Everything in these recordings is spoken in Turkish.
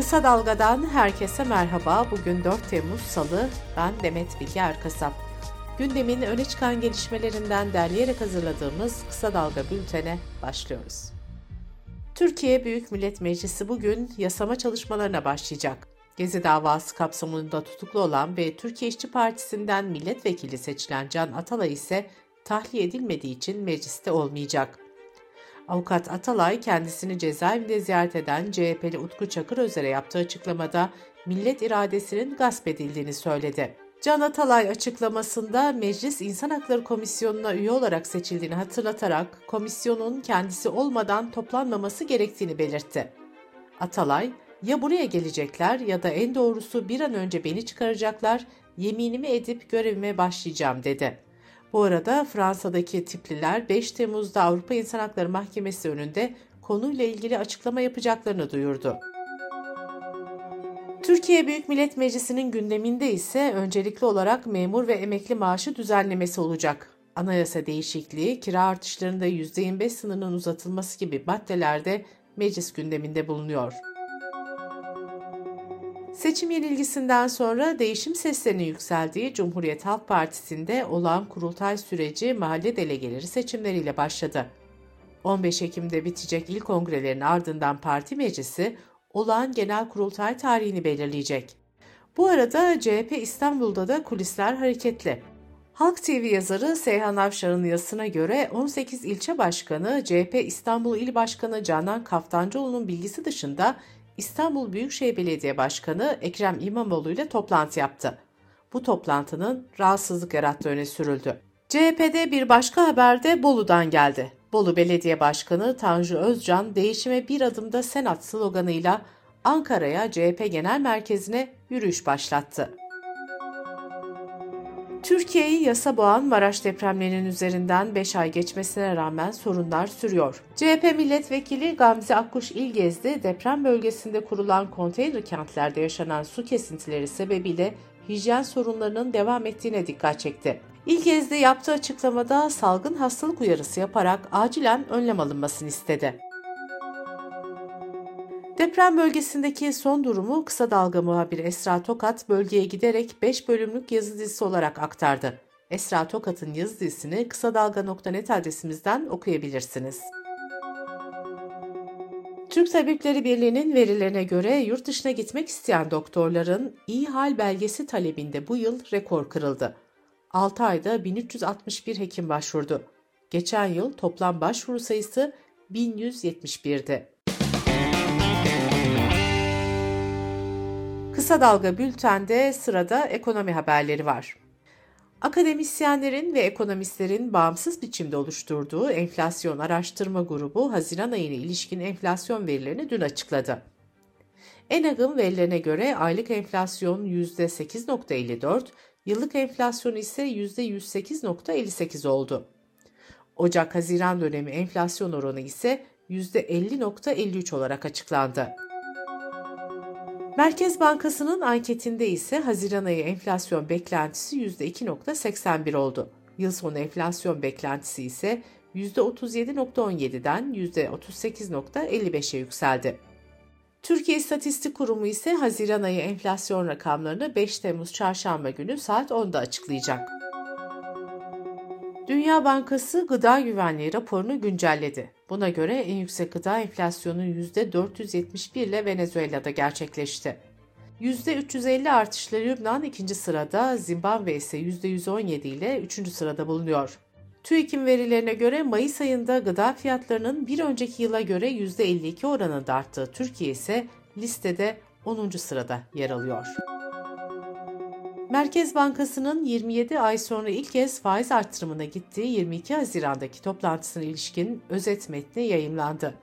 Kısa Dalga'dan herkese merhaba. Bugün 4 Temmuz Salı. Ben Demet Bilge Erkasap. Gündemin öne çıkan gelişmelerinden derleyerek hazırladığımız Kısa Dalga bültene başlıyoruz. Türkiye Büyük Millet Meclisi bugün yasama çalışmalarına başlayacak. Gezi davası kapsamında tutuklu olan ve Türkiye İşçi Partisi'nden milletvekili seçilen Can Atalay ise tahliye edilmediği için mecliste olmayacak. Avukat Atalay kendisini cezaevinde ziyaret eden CHP'li Utku Çakır Özer'e yaptığı açıklamada millet iradesinin gasp edildiğini söyledi. Can Atalay açıklamasında Meclis İnsan Hakları Komisyonu'na üye olarak seçildiğini hatırlatarak komisyonun kendisi olmadan toplanmaması gerektiğini belirtti. Atalay, ya buraya gelecekler ya da en doğrusu bir an önce beni çıkaracaklar, yeminimi edip görevime başlayacağım dedi. Bu arada Fransa'daki tipliler 5 Temmuz'da Avrupa İnsan Hakları Mahkemesi önünde konuyla ilgili açıklama yapacaklarını duyurdu. Türkiye Büyük Millet Meclisi'nin gündeminde ise öncelikli olarak memur ve emekli maaşı düzenlemesi olacak. Anayasa değişikliği, kira artışlarında %25 sınırının uzatılması gibi maddelerde meclis gündeminde bulunuyor. Seçim yenilgisinden sonra değişim seslerinin yükseldiği Cumhuriyet Halk Partisi'nde olan kurultay süreci mahalle delegeleri seçimleriyle başladı. 15 Ekim'de bitecek ilk kongrelerin ardından parti meclisi olağan genel kurultay tarihini belirleyecek. Bu arada CHP İstanbul'da da kulisler hareketli. Halk TV yazarı Seyhan Avşar'ın yazısına göre 18 ilçe başkanı CHP İstanbul İl Başkanı Canan Kaftancıoğlu'nun bilgisi dışında İstanbul Büyükşehir Belediye Başkanı Ekrem İmamoğlu ile toplantı yaptı. Bu toplantının rahatsızlık yarattığı öne sürüldü. CHP'de bir başka haber de Bolu'dan geldi. Bolu Belediye Başkanı Tanju Özcan değişime bir adımda senat sloganıyla Ankara'ya CHP Genel Merkezi'ne yürüyüş başlattı. Türkiye'yi yasa boğan Maraş depremlerinin üzerinden 5 ay geçmesine rağmen sorunlar sürüyor. CHP milletvekili Gamze Akkuş İlgezdi deprem bölgesinde kurulan konteyner kentlerde yaşanan su kesintileri sebebiyle hijyen sorunlarının devam ettiğine dikkat çekti. İlgezdi yaptığı açıklamada salgın hastalık uyarısı yaparak acilen önlem alınmasını istedi. Deprem bölgesindeki son durumu kısa dalga muhabiri Esra Tokat bölgeye giderek 5 bölümlük yazı dizisi olarak aktardı. Esra Tokat'ın yazı dizisini kısa dalga.net adresimizden okuyabilirsiniz. Türk Tabipleri Birliği'nin verilerine göre yurt dışına gitmek isteyen doktorların iyi hal belgesi talebinde bu yıl rekor kırıldı. 6 ayda 1361 hekim başvurdu. Geçen yıl toplam başvuru sayısı 1171'di. Kısa Dalga Bülten'de sırada ekonomi haberleri var. Akademisyenlerin ve ekonomistlerin bağımsız biçimde oluşturduğu enflasyon araştırma grubu Haziran ayına ilişkin enflasyon verilerini dün açıkladı. Enag'ın verilerine göre aylık enflasyon %8.54, yıllık enflasyon ise %108.58 oldu. Ocak-Haziran dönemi enflasyon oranı ise %50.53 olarak açıklandı. Merkez Bankası'nın anketinde ise Haziran ayı enflasyon beklentisi %2.81 oldu. Yıl sonu enflasyon beklentisi ise %37.17'den %38.55'e yükseldi. Türkiye İstatistik Kurumu ise Haziran ayı enflasyon rakamlarını 5 Temmuz çarşamba günü saat 10'da açıklayacak. Dünya Bankası gıda güvenliği raporunu güncelledi. Buna göre en yüksek gıda enflasyonu %471 ile Venezuela'da gerçekleşti. %350 artışlı Lübnan ikinci sırada, Zimbabwe ise %117 ile üçüncü sırada bulunuyor. TÜİK'in verilerine göre Mayıs ayında gıda fiyatlarının bir önceki yıla göre %52 oranında arttığı Türkiye ise listede 10. sırada yer alıyor. Merkez Bankası'nın 27 ay sonra ilk kez faiz artırımına gittiği 22 Haziran'daki toplantısına ilişkin özet metni yayımlandı.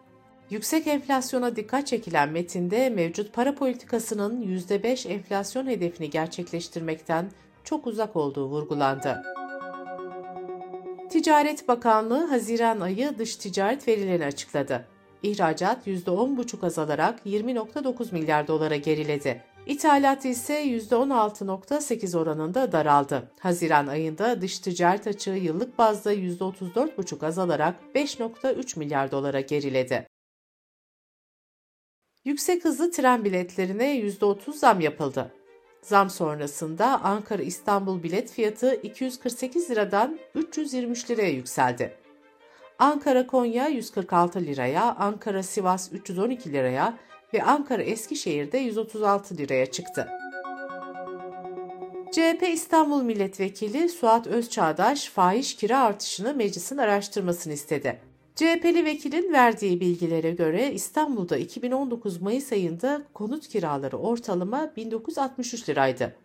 Yüksek enflasyona dikkat çekilen metinde mevcut para politikasının %5 enflasyon hedefini gerçekleştirmekten çok uzak olduğu vurgulandı. Ticaret Bakanlığı Haziran ayı dış ticaret verilerini açıkladı. İhracat %10,5 azalarak 20.9 milyar dolara geriledi. İthalat ise %16.8 oranında daraldı. Haziran ayında dış ticaret açığı yıllık bazda %34,5 azalarak 5.3 milyar dolara geriledi. Yüksek hızlı tren biletlerine %30 zam yapıldı. Zam sonrasında Ankara-İstanbul bilet fiyatı 248 liradan 323 liraya yükseldi. Ankara-Konya 146 liraya, Ankara-Sivas 312 liraya ve Ankara-Eskişehir'de 136 liraya çıktı. CHP İstanbul Milletvekili Suat Özçağdaş fahiş kira artışını meclisin araştırmasını istedi. CHP'li vekilin verdiği bilgilere göre İstanbul'da 2019 Mayıs ayında konut kiraları ortalama 1963 liraydı.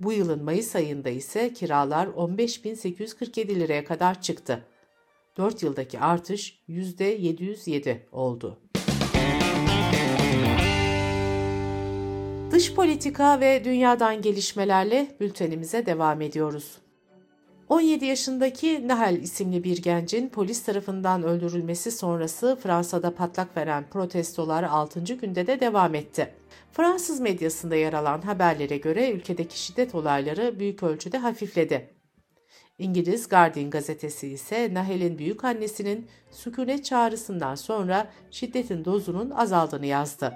Bu yılın Mayıs ayında ise kiralar 15.847 liraya kadar çıktı. 4 yıldaki artış %707 oldu. Dış politika ve dünyadan gelişmelerle bültenimize devam ediyoruz. 17 yaşındaki Nahel isimli bir gencin polis tarafından öldürülmesi sonrası Fransa'da patlak veren protestolar 6. günde de devam etti. Fransız medyasında yer alan haberlere göre ülkedeki şiddet olayları büyük ölçüde hafifledi. İngiliz Guardian gazetesi ise Nahel'in büyük annesinin sükunet çağrısından sonra şiddetin dozunun azaldığını yazdı.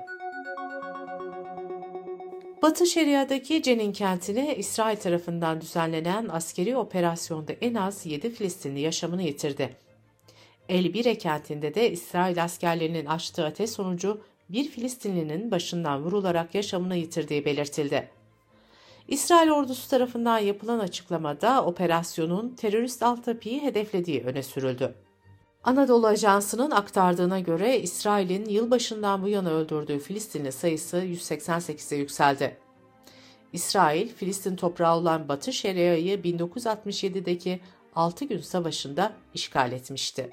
Batı Şeria'daki Cenin kentine İsrail tarafından düzenlenen askeri operasyonda en az 7 Filistinli yaşamını yitirdi. El Bire kentinde de İsrail askerlerinin açtığı ateş sonucu bir Filistinlinin başından vurularak yaşamını yitirdiği belirtildi. İsrail ordusu tarafından yapılan açıklamada operasyonun terörist Altapi'yi hedeflediği öne sürüldü. Anadolu Ajansı'nın aktardığına göre İsrail'in yılbaşından bu yana öldürdüğü Filistinli sayısı 188'e yükseldi. İsrail, Filistin toprağı olan Batı Şeria'yı 1967'deki 6 gün savaşında işgal etmişti.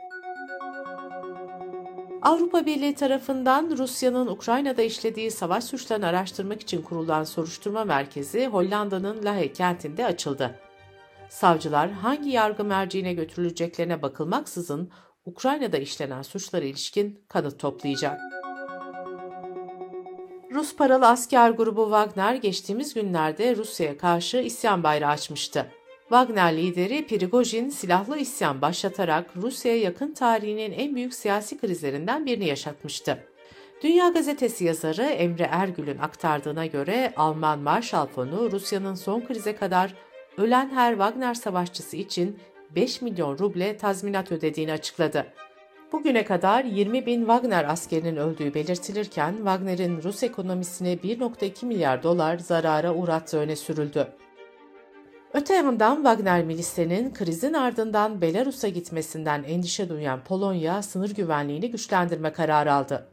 Avrupa Birliği tarafından Rusya'nın Ukrayna'da işlediği savaş suçlarını araştırmak için kurulan soruşturma merkezi Hollanda'nın Lahey kentinde açıldı. Savcılar hangi yargı merciğine götürüleceklerine bakılmaksızın Ukrayna'da işlenen suçlara ilişkin kanıt toplayacak. Rus paralı asker grubu Wagner geçtiğimiz günlerde Rusya'ya karşı isyan bayrağı açmıştı. Wagner lideri Prigojin silahlı isyan başlatarak Rusya'ya yakın tarihinin en büyük siyasi krizlerinden birini yaşatmıştı. Dünya Gazetesi yazarı Emre Ergül'ün aktardığına göre Alman Marshall Fonu Rusya'nın son krize kadar ölen her Wagner savaşçısı için 5 milyon ruble tazminat ödediğini açıkladı. Bugüne kadar 20 bin Wagner askerinin öldüğü belirtilirken Wagner'in Rus ekonomisine 1.2 milyar dolar zarara uğrattığı öne sürüldü. Öte yandan Wagner milislerinin krizin ardından Belarus'a gitmesinden endişe duyan Polonya sınır güvenliğini güçlendirme kararı aldı.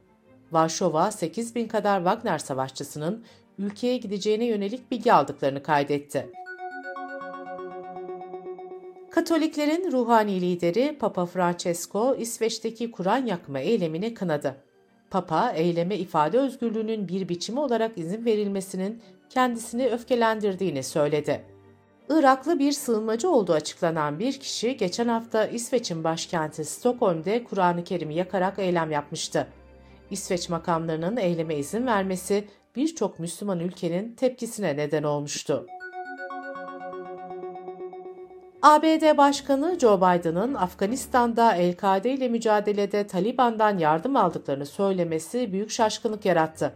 Varşova 8 bin kadar Wagner savaşçısının ülkeye gideceğine yönelik bilgi aldıklarını kaydetti. Katoliklerin ruhani lideri Papa Francesco İsveç'teki Kur'an yakma eylemini kınadı. Papa, eyleme ifade özgürlüğünün bir biçimi olarak izin verilmesinin kendisini öfkelendirdiğini söyledi. Iraklı bir sığınmacı olduğu açıklanan bir kişi geçen hafta İsveç'in başkenti Stockholm'de Kur'an-ı Kerim'i yakarak eylem yapmıştı. İsveç makamlarının eyleme izin vermesi birçok Müslüman ülkenin tepkisine neden olmuştu. ABD Başkanı Joe Biden'ın Afganistan'da El-Kaide ile mücadelede Taliban'dan yardım aldıklarını söylemesi büyük şaşkınlık yarattı.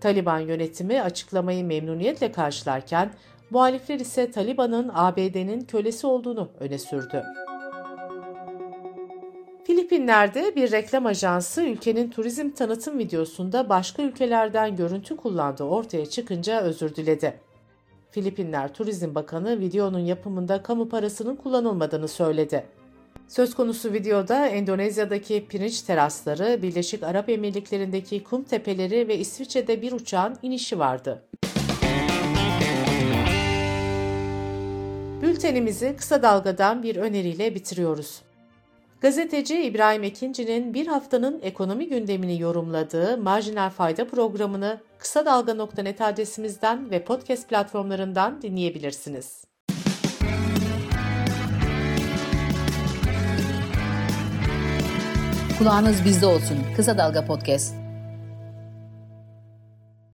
Taliban yönetimi açıklamayı memnuniyetle karşılarken muhalifler ise Taliban'ın ABD'nin kölesi olduğunu öne sürdü. Filipinler'de bir reklam ajansı ülkenin turizm tanıtım videosunda başka ülkelerden görüntü kullandığı ortaya çıkınca özür diledi. Filipinler Turizm Bakanı videonun yapımında kamu parasının kullanılmadığını söyledi. Söz konusu videoda Endonezya'daki pirinç terasları, Birleşik Arap Emirlikleri'ndeki kum tepeleri ve İsviçre'de bir uçağın inişi vardı. Bültenimizi kısa dalgadan bir öneriyle bitiriyoruz. Gazeteci İbrahim Ekinci'nin bir haftanın ekonomi gündemini yorumladığı Marjinal Fayda programını kısa dalga.net adresimizden ve podcast platformlarından dinleyebilirsiniz. Kulağınız bizde olsun. Kısa Dalga Podcast.